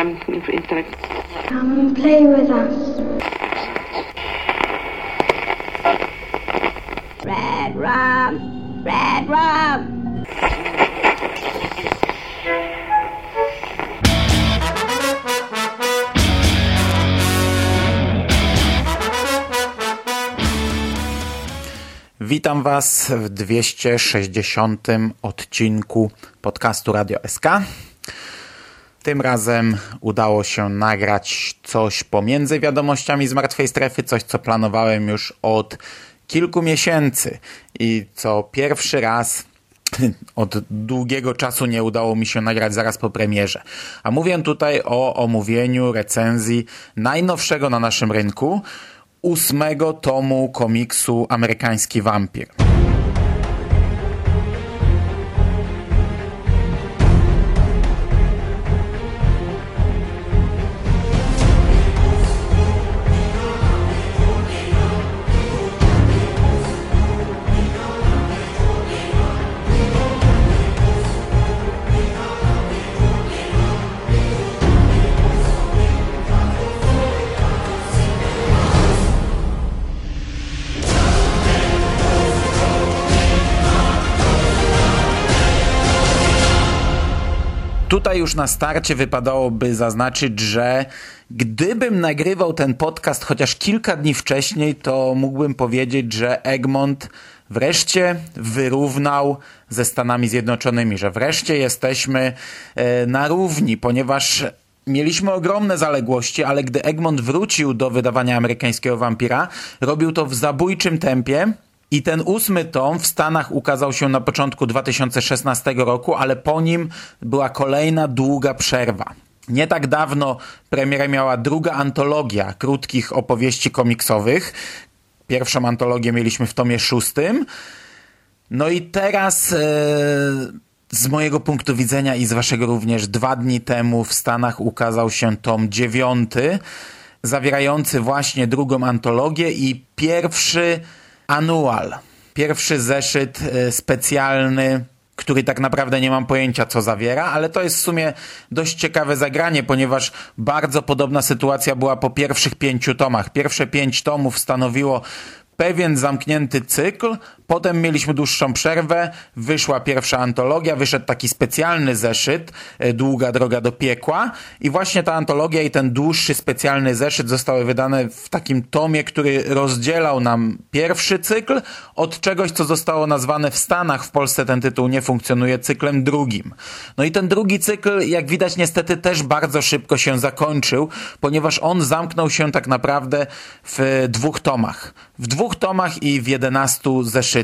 um, intellect. Come and play with us. Red rum, red rum. Witam Was w 260 odcinku podcastu Radio SK. Tym razem udało się nagrać coś pomiędzy wiadomościami z martwej strefy, coś co planowałem już od kilku miesięcy i co pierwszy raz od długiego czasu nie udało mi się nagrać zaraz po premierze. A mówię tutaj o omówieniu recenzji najnowszego na naszym rynku, ósmego tomu komiksu Amerykański Wampir. Już na starcie wypadałoby zaznaczyć, że gdybym nagrywał ten podcast chociaż kilka dni wcześniej, to mógłbym powiedzieć, że Egmont wreszcie wyrównał ze Stanami Zjednoczonymi, że wreszcie jesteśmy e, na równi, ponieważ Mieliśmy ogromne zaległości, ale gdy Egmont wrócił do wydawania amerykańskiego wampira, robił to w zabójczym tempie, i ten ósmy tom w Stanach ukazał się na początku 2016 roku, ale po nim była kolejna długa przerwa. Nie tak dawno premierę miała druga antologia krótkich opowieści komiksowych. Pierwszą antologię mieliśmy w tomie szóstym. No i teraz... Yy z mojego punktu widzenia i z waszego również dwa dni temu w Stanach ukazał się tom dziewiąty, zawierający właśnie drugą antologię i pierwszy Anual. Pierwszy zeszyt e, specjalny, który tak naprawdę nie mam pojęcia co zawiera, ale to jest w sumie dość ciekawe zagranie, ponieważ bardzo podobna sytuacja była po pierwszych pięciu tomach. Pierwsze pięć tomów stanowiło pewien zamknięty cykl, Potem mieliśmy dłuższą przerwę, wyszła pierwsza antologia, wyszedł taki specjalny zeszyt, e, Długa droga do piekła i właśnie ta antologia i ten dłuższy specjalny zeszyt zostały wydane w takim tomie, który rozdzielał nam pierwszy cykl od czegoś, co zostało nazwane w Stanach, w Polsce ten tytuł nie funkcjonuje, cyklem drugim. No i ten drugi cykl, jak widać niestety też bardzo szybko się zakończył, ponieważ on zamknął się tak naprawdę w dwóch tomach. W dwóch tomach i w jedenastu zeszytach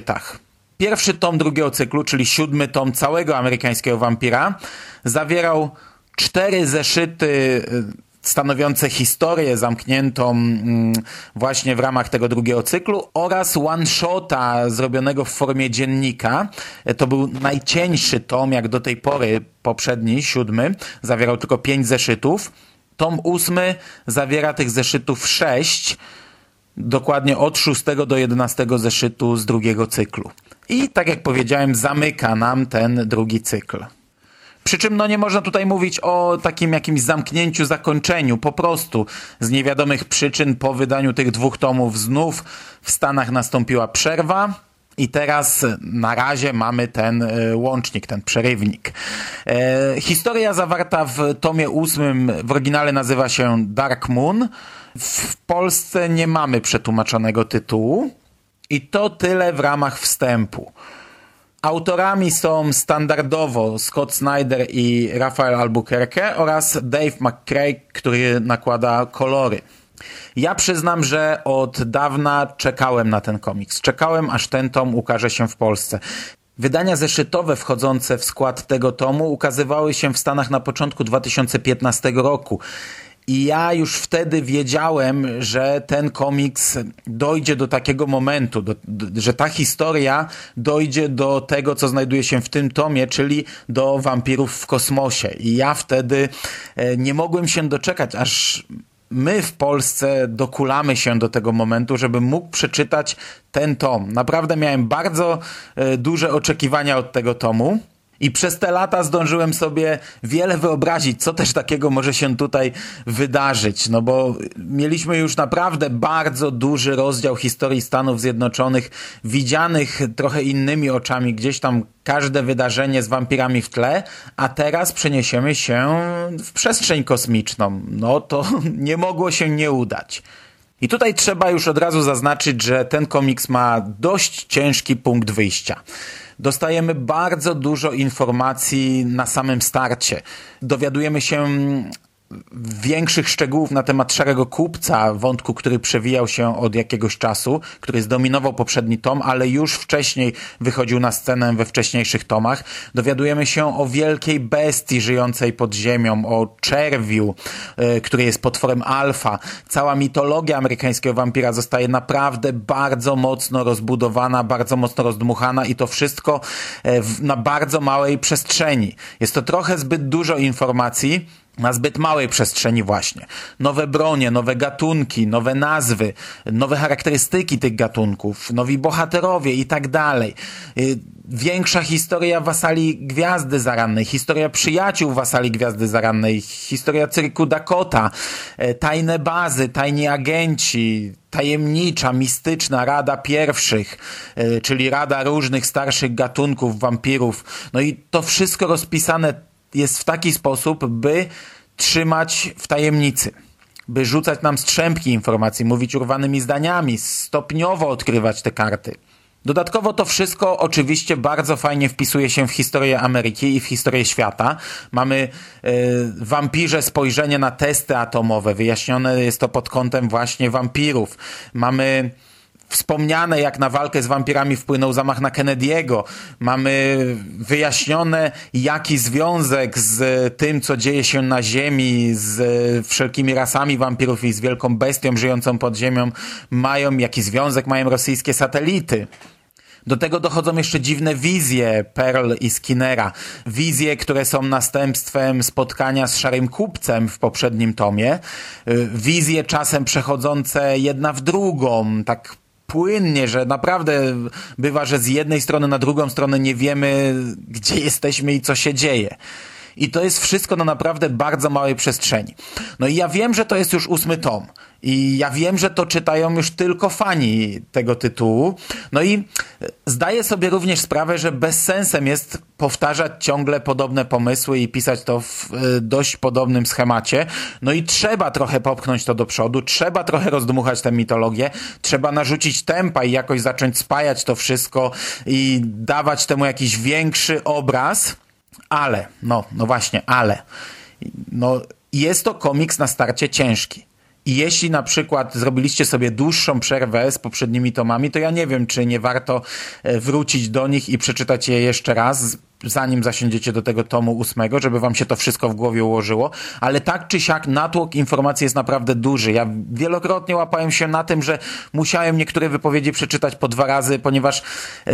Pierwszy tom drugiego cyklu, czyli siódmy tom całego amerykańskiego wampira, zawierał cztery zeszyty y, stanowiące historię zamkniętą mm, właśnie w ramach tego drugiego cyklu oraz one-shota zrobionego w formie dziennika. To był najcieńszy tom, jak do tej pory poprzedni, siódmy, zawierał tylko pięć zeszytów. Tom ósmy zawiera tych zeszytów sześć, dokładnie od 6 do 11 zeszytu z drugiego cyklu. I tak jak powiedziałem, zamyka nam ten drugi cykl. Przy czym no nie można tutaj mówić o takim jakimś zamknięciu, zakończeniu. Po prostu z niewiadomych przyczyn po wydaniu tych dwóch tomów znów w Stanach nastąpiła przerwa. I teraz na razie mamy ten e, łącznik, ten przerywnik. E, historia zawarta w tomie ósmym w oryginale nazywa się Dark Moon. W Polsce nie mamy przetłumaczonego tytułu i to tyle w ramach wstępu. Autorami są standardowo Scott Snyder i Rafael Albuquerque oraz Dave McCrae, który nakłada kolory. Ja przyznam, że od dawna czekałem na ten komiks. Czekałem, aż ten tom ukaże się w Polsce. Wydania zeszytowe wchodzące w skład tego tomu ukazywały się w Stanach na początku 2015 roku. I ja już wtedy wiedziałem, że ten komiks dojdzie do takiego momentu, do, do, że ta historia dojdzie do tego, co znajduje się w tym tomie, czyli do wampirów w kosmosie. I ja wtedy e, nie mogłem się doczekać, aż my w Polsce dokulamy się do tego momentu, żeby mógł przeczytać ten tom. Naprawdę miałem bardzo e, duże oczekiwania od tego tomu. I przez te lata zdążyłem sobie wiele wyobrazić, co też takiego może się tutaj wydarzyć. No bo mieliśmy już naprawdę bardzo duży rozdział historii Stanów Zjednoczonych, widzianych trochę innymi oczami, gdzieś tam każde wydarzenie z wampirami w tle, a teraz przeniesiemy się w przestrzeń kosmiczną. No to nie mogło się nie udać. I tutaj trzeba już od razu zaznaczyć, że ten komiks ma dość ciężki punkt wyjścia dostajemy bardzo dużo informacji na samym starcie. Dowiadujemy się większych szczegółów na temat Szarego Kupca, wątku, który przewijał się od jakiegoś czasu, który zdominował poprzedni tom, ale już wcześniej wychodził na scenę we wcześniejszych tomach. Dowiadujemy się o wielkiej bestii żyjącej pod ziemią, o czerwiu, yy, który jest potworem alfa. Cała mitologia amerykańskiego wampira zostaje naprawdę bardzo mocno rozbudowana, bardzo mocno rozdmuchana i to wszystko yy, na bardzo małej przestrzeni. Jest to trochę zbyt dużo informacji, na zbyt małej przestrzeni właśnie. Nowe bronie, nowe gatunki, nowe nazwy, nowe charakterystyki tych gatunków, nowi bohaterowie i tak dalej. Y, większa historia wasali Gwiazdy Zarannej, historia przyjaciół wasali Gwiazdy Zarannej, historia cyrku Dakota, y, tajne bazy, tajni agenci, tajemnicza, mistyczna Rada Pierwszych, y, czyli Rada różnych starszych gatunków wampirów. No i to wszystko rozpisane jest w taki sposób, by trzymać w tajemnicy, by rzucać nam strzępki informacji, mówić urwanymi zdaniami, stopniowo odkrywać te karty. Dodatkowo to wszystko oczywiście bardzo fajnie wpisuje się w historię Ameryki i w historię świata. Mamy y, wampirze spojrzenie na testy atomowe, wyjaśnione jest to pod kątem właśnie wampirów. Mamy wspomniane, jak na walkę z wampirami wpłynął zamach na Kennedy'ego. Mamy wyjaśnione, jaki związek z tym, co dzieje się na Ziemi, z wszelkimi rasami wampirów i z wielką bestią żyjącą pod ziemią mają, jaki związek mają rosyjskie satelity. Do tego dochodzą jeszcze dziwne wizje Pearl i Skinnera. Wizje, które są następstwem spotkania z Szarym Kupcem w poprzednim tomie. Wizje czasem przechodzące jedna w drugą, tak płynnie, że naprawdę bywa, że z jednej strony na drugą stronę nie wiemy, gdzie jesteśmy i co się dzieje. I to jest wszystko na naprawdę bardzo małej przestrzeni. No i ja wiem, że to jest już ósmy tom. I ja wiem, że to czytają już tylko fani tego tytułu. No i zdaję sobie również sprawę, że bez sensem jest powtarzać ciągle podobne pomysły i pisać to w e, dość podobnym schemacie. No i trzeba trochę popchnąć to do przodu, trzeba trochę rozdmuchać tę mitologię, trzeba narzucić tempa i jakoś zacząć spajać to wszystko i dawać temu jakiś większy obraz. Ale, no, no właśnie, ale, no, jest to komiks na starcie ciężki. I jeśli na przykład zrobiliście sobie dłuższą przerwę z poprzednimi tomami, to ja nie wiem, czy nie warto e, wrócić do nich i przeczytać je jeszcze raz, zanim zasiądziecie do tego tomu ósmego, żeby wam się to wszystko w głowie ułożyło, ale tak czy siak natłok informacji jest naprawdę duży. Ja wielokrotnie łapałem się na tym, że musiałem niektóre wypowiedzi przeczytać po dwa razy, ponieważ e,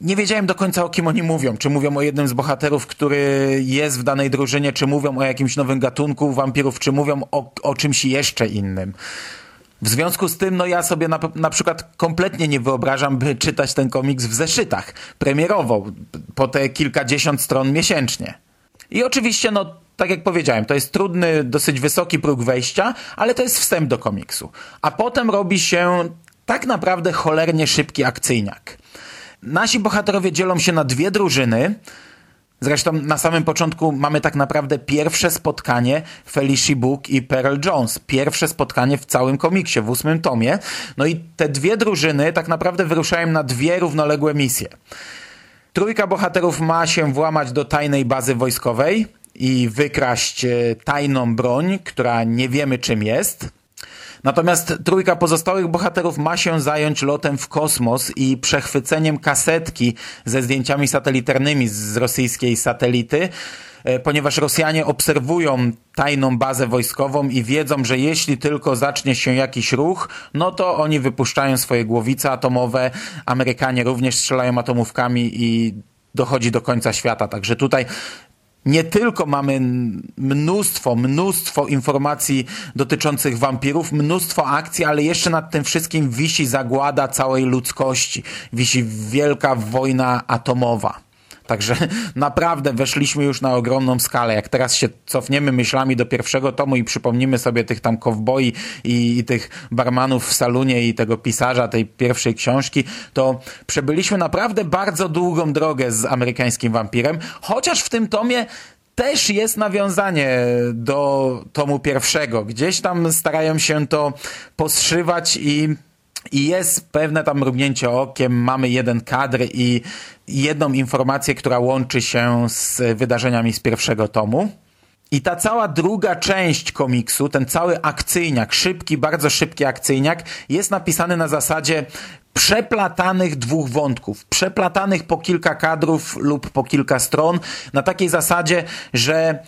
nie wiedziałem do końca o kim oni mówią. Czy mówią o jednym z bohaterów, który jest w danej drużynie, czy mówią o jakimś nowym gatunku wampirów, czy mówią o, o czymś jeszcze innym. W związku z tym, no ja sobie na, na przykład kompletnie nie wyobrażam, by czytać ten komiks w zeszytach, premierowo, po te kilkadziesiąt stron miesięcznie. I oczywiście, no tak jak powiedziałem, to jest trudny, dosyć wysoki próg wejścia, ale to jest wstęp do komiksu. A potem robi się tak naprawdę cholernie szybki akcyjniak. Nasi bohaterowie dzielą się na dwie drużyny. Zresztą na samym początku mamy tak naprawdę pierwsze spotkanie Felicia Book i Pearl Jones. Pierwsze spotkanie w całym komiksie, w ósmym tomie. No i te dwie drużyny tak naprawdę wyruszają na dwie równoległe misje. Trójka bohaterów ma się włamać do tajnej bazy wojskowej i wykraść e, tajną broń, która nie wiemy czym jest. Natomiast trójka pozostałych bohaterów ma się zająć lotem w kosmos i przechwyceniem kasetki ze zdjęciami satelitarnymi z rosyjskiej satelity, e, ponieważ Rosjanie obserwują tajną bazę wojskową i wiedzą, że jeśli tylko zacznie się jakiś ruch, no to oni wypuszczają swoje głowice atomowe, Amerykanie również strzelają atomówkami i dochodzi do końca świata. Także tutaj nie tylko mamy mnóstwo, mnóstwo informacji dotyczących wampirów, mnóstwo akcji, ale jeszcze nad tym wszystkim wisi zagłada całej ludzkości. Wisi wielka wojna atomowa. Także naprawdę weszliśmy już na ogromną skalę. Jak teraz się cofniemy myślami do pierwszego tomu i przypomnimy sobie tych tam kowboi i, i tych barmanów w salonie i tego pisarza tej pierwszej książki, to przebyliśmy naprawdę bardzo długą drogę z amerykańskim wampirem, chociaż w tym tomie też jest nawiązanie do tomu pierwszego. Gdzieś tam starają się to poszywać i i jest pewne tam mrugnięcie okiem, mamy jeden kadr i jedną informację, która łączy się z wydarzeniami z pierwszego tomu. I ta cała druga część komiksu, ten cały akcyjniak, szybki, bardzo szybki akcyjniak, jest napisany na zasadzie przeplatanych dwóch wątków, przeplatanych po kilka kadrów lub po kilka stron, na takiej zasadzie, że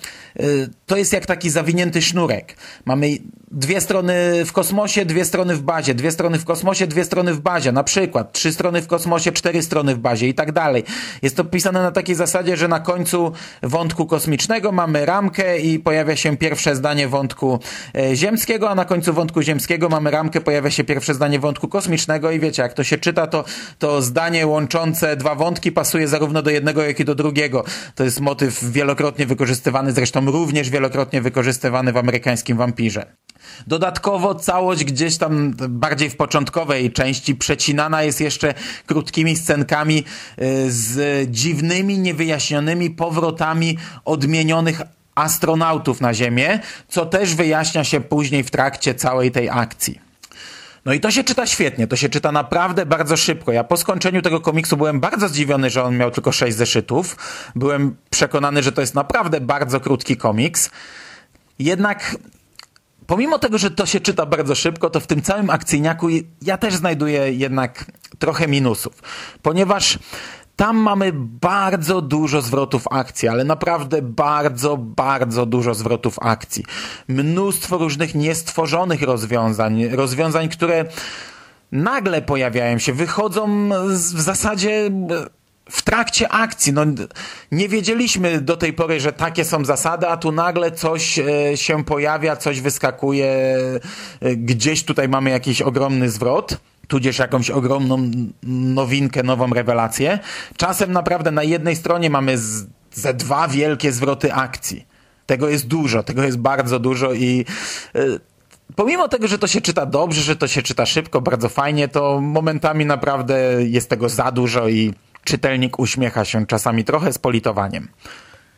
y, to jest jak taki zawinięty sznurek. Mamy dwie strony w kosmosie, dwie strony w bazie, dwie strony w kosmosie, dwie strony w bazie, na przykład trzy strony w kosmosie, cztery strony w bazie i tak dalej. Jest to pisane na takiej zasadzie, że na końcu wątku kosmicznego mamy ramkę i pojawia się pierwsze zdanie wątku e, ziemskiego, a na końcu wątku ziemskiego mamy ramkę, pojawia się pierwsze zdanie wątku kosmicznego i wiecie, jak to się czyta, to, to zdanie łączące dwa wątki pasuje zarówno do jednego, jak i do drugiego. To jest motyw wielokrotnie wykorzystywany, zresztą również wielokrotnie wykorzystywany w amerykańskim wampirze. Dodatkowo całość gdzieś tam bardziej w początkowej części przecinana jest jeszcze krótkimi scenkami y, z dziwnymi, niewyjaśnionymi powrotami odmienionych astronautów na Ziemię, co też wyjaśnia się później w trakcie całej tej akcji. No i to się czyta świetnie, to się czyta naprawdę bardzo szybko. Ja po skończeniu tego komiksu byłem bardzo zdziwiony, że on miał tylko sześć zeszytów. Byłem przekonany, że to jest naprawdę bardzo krótki komiks. Jednak pomimo tego, że to się czyta bardzo szybko, to w tym całym akcyjniaku ja też znajduję jednak trochę minusów, ponieważ tam mamy bardzo dużo zwrotów akcji, ale naprawdę bardzo, bardzo dużo zwrotów akcji. Mnóstwo różnych niestworzonych rozwiązań, rozwiązań, które nagle pojawiają się, wychodzą w zasadzie w trakcie akcji. No, nie wiedzieliśmy do tej pory, że takie są zasady, a tu nagle coś e, się pojawia, coś wyskakuje, e, gdzieś tutaj mamy jakiś ogromny zwrot tudzież jakąś ogromną nowinkę, nową rewelację. Czasem naprawdę na jednej stronie mamy z, ze dwa wielkie zwroty akcji. Tego jest dużo, tego jest bardzo dużo i y, pomimo tego, że to się czyta dobrze, że to się czyta szybko, bardzo fajnie, to momentami naprawdę jest tego za dużo i czytelnik uśmiecha się czasami trochę z politowaniem.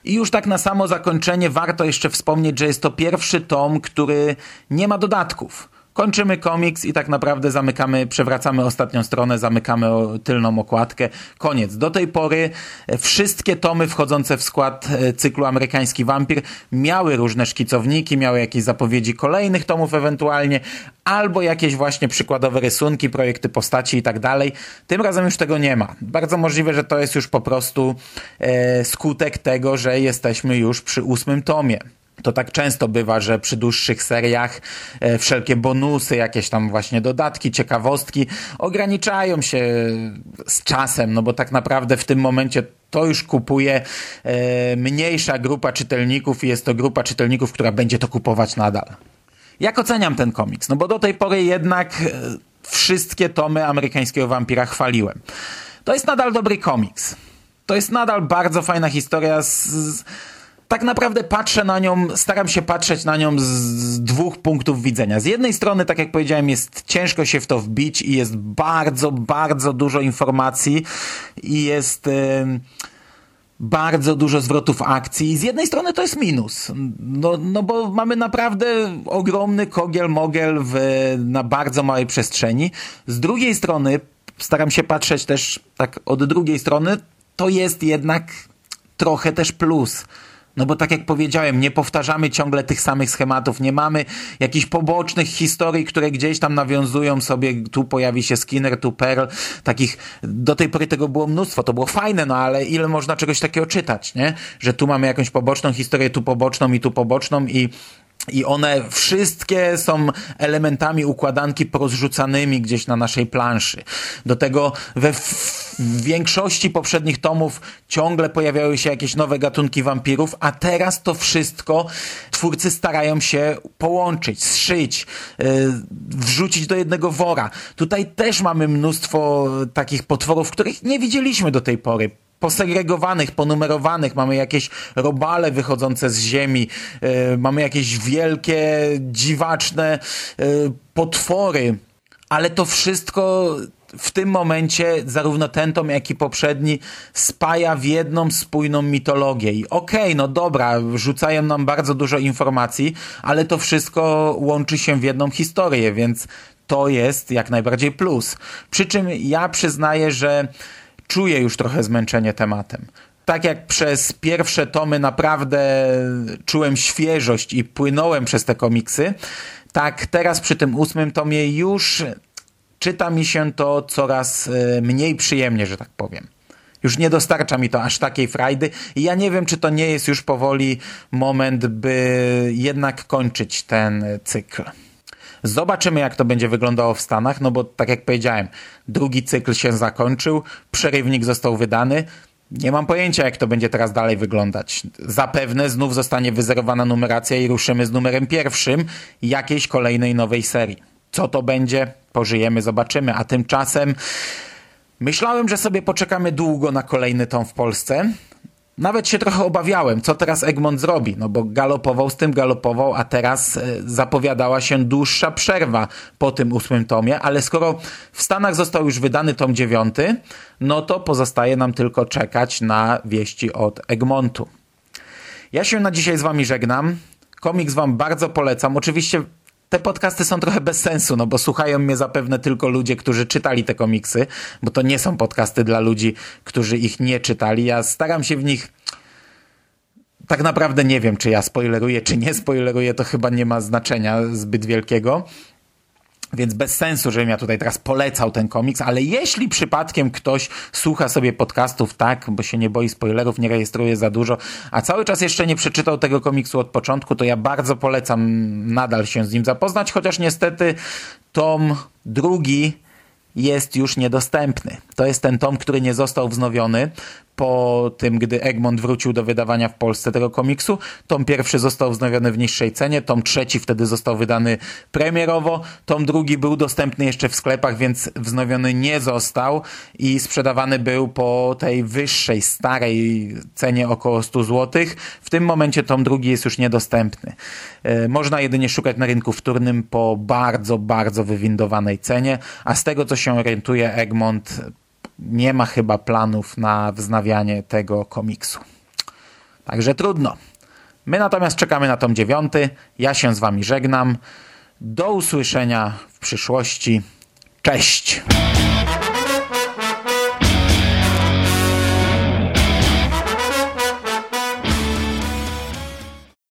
I już tak na samo zakończenie warto jeszcze wspomnieć, że jest to pierwszy tom, który nie ma dodatków kończymy komiks i tak naprawdę zamykamy, przewracamy ostatnią stronę, zamykamy tylną okładkę. Koniec. Do tej pory e, wszystkie tomy wchodzące w skład e, cyklu Amerykański Wampir miały różne szkicowniki, miały jakieś zapowiedzi kolejnych tomów ewentualnie, albo jakieś właśnie przykładowe rysunki, projekty postaci i tak dalej. Tym razem już tego nie ma. Bardzo możliwe, że to jest już po prostu e, skutek tego, że jesteśmy już przy ósmym tomie. To tak często bywa, że przy dłuższych seriach e, wszelkie bonusy, jakieś tam właśnie dodatki, ciekawostki ograniczają się z czasem, no bo tak naprawdę w tym momencie to już kupuje e, mniejsza grupa czytelników i jest to grupa czytelników, która będzie to kupować nadal. Jak oceniam ten komiks? No bo do tej pory jednak e, wszystkie tomy amerykańskiego wampira chwaliłem. To jest nadal dobry komiks. To jest nadal bardzo fajna historia z, z tak naprawdę patrzę na nią, staram się patrzeć na nią z, z, dwóch punktów widzenia. Z jednej strony, tak jak powiedziałem, jest ciężko się w to wbić i jest bardzo, bardzo dużo informacji i jest... Yy, bardzo dużo zwrotów akcji. Z jednej strony to jest minus, no, no bo mamy naprawdę ogromny kogiel-mogel w, na bardzo małej przestrzeni. Z drugiej strony, staram się patrzeć też tak od drugiej strony, to jest jednak trochę też plus no bo tak jak powiedziałem, nie powtarzamy ciągle tych samych schematów, nie mamy jakichś pobocznych historii, które gdzieś tam nawiązują sobie, tu pojawi się Skinner, tu Pearl, takich, do tej pory tego było mnóstwo, to było fajne, no ale ile można czegoś takiego czytać, nie? Że tu mamy jakąś poboczną historię, tu poboczną i tu poboczną i i one wszystkie są elementami układanki porozrzucanymi gdzieś na naszej planszy. Do tego we w większości poprzednich tomów ciągle pojawiały się jakieś nowe gatunki wampirów, a teraz to wszystko twórcy starają się połączyć, zszyć, yy, wrzucić do jednego wora. Tutaj też mamy mnóstwo takich potworów, których nie widzieliśmy do tej pory. Posegregowanych, ponumerowanych, mamy jakieś robale wychodzące z ziemi, yy, mamy jakieś wielkie, dziwaczne yy, potwory, ale to wszystko w tym momencie zarówno ten tom, jak i poprzedni spaja w jedną spójną mitologię. I okej, okay, no dobra, rzucają nam bardzo dużo informacji, ale to wszystko łączy się w jedną historię, więc to jest jak najbardziej plus. Przy czym ja przyznaję, że czuję już trochę zmęczenie tematem. Tak jak przez pierwsze tomy naprawdę czułem świeżość i płynąłem przez te komiksy, tak teraz przy tym ósmym tomie już czyta mi się to coraz e, mniej przyjemnie, że tak powiem. Już nie dostarcza mi to aż takiej frajdy i ja nie wiem, czy to nie jest już powoli moment, by jednak kończyć ten cykl. Zobaczymy, jak to będzie wyglądało w Stanach, no bo tak jak powiedziałem, drugi cykl się zakończył, przerywnik został wydany. Nie mam pojęcia, jak to będzie teraz dalej wyglądać. Zapewne znów zostanie wyzerowana numeracja i ruszymy z numerem pierwszym jakiejś kolejnej nowej serii. Co to będzie? Pożyjemy, zobaczymy. A tymczasem myślałem, że sobie poczekamy długo na kolejny tom w Polsce. Nawet się trochę obawiałem, co teraz Egmont zrobi, no bo galopował z tym, galopował, a teraz e, zapowiadała się dłuższa przerwa po tym ósmym tomie, ale skoro w Stanach został już wydany tom dziewiąty, no to pozostaje nam tylko czekać na wieści od Egmontu. Ja się na dzisiaj z wami żegnam. Komiks wam bardzo polecam. Oczywiście te podcasty są trochę bez sensu, no bo słuchają mnie zapewne tylko ludzie, którzy czytali te komiksy, bo to nie są podcasty dla ludzi, którzy ich nie czytali. Ja staram się w nich tak naprawdę nie wiem, czy ja spoileruję, czy nie spoileruję, to chyba nie ma znaczenia zbyt wielkiego. Więc bez sensu, żebym ja tutaj teraz polecał ten komiks, ale jeśli przypadkiem ktoś słucha sobie podcastów tak, bo się nie boi spoilerów, nie rejestruje za dużo, a cały czas jeszcze nie przeczytał tego komiksu od początku, to ja bardzo polecam nadal się z nim zapoznać, chociaż niestety tom drugi jest już niedostępny. To jest ten tom, który nie został wznowiony po tym, gdy Egmont wrócił do wydawania w Polsce tego komiksu. Tom pierwszy został wznowiony w niższej cenie, tom trzeci wtedy został wydany premierowo, tom drugi był dostępny jeszcze w sklepach, więc wznowiony nie został i sprzedawany był po tej wyższej, starej cenie około 100 zł. W tym momencie tom drugi jest już niedostępny. E, można jedynie szukać na rynku wtórnym po bardzo, bardzo wywindowanej cenie, a z tego co się orientuje Egmont nie ma chyba planów na wznawianie tego komiksu. Także trudno. My natomiast czekamy na tom dziewiąty. Ja się z wami żegnam. Do usłyszenia w przyszłości. Cześć!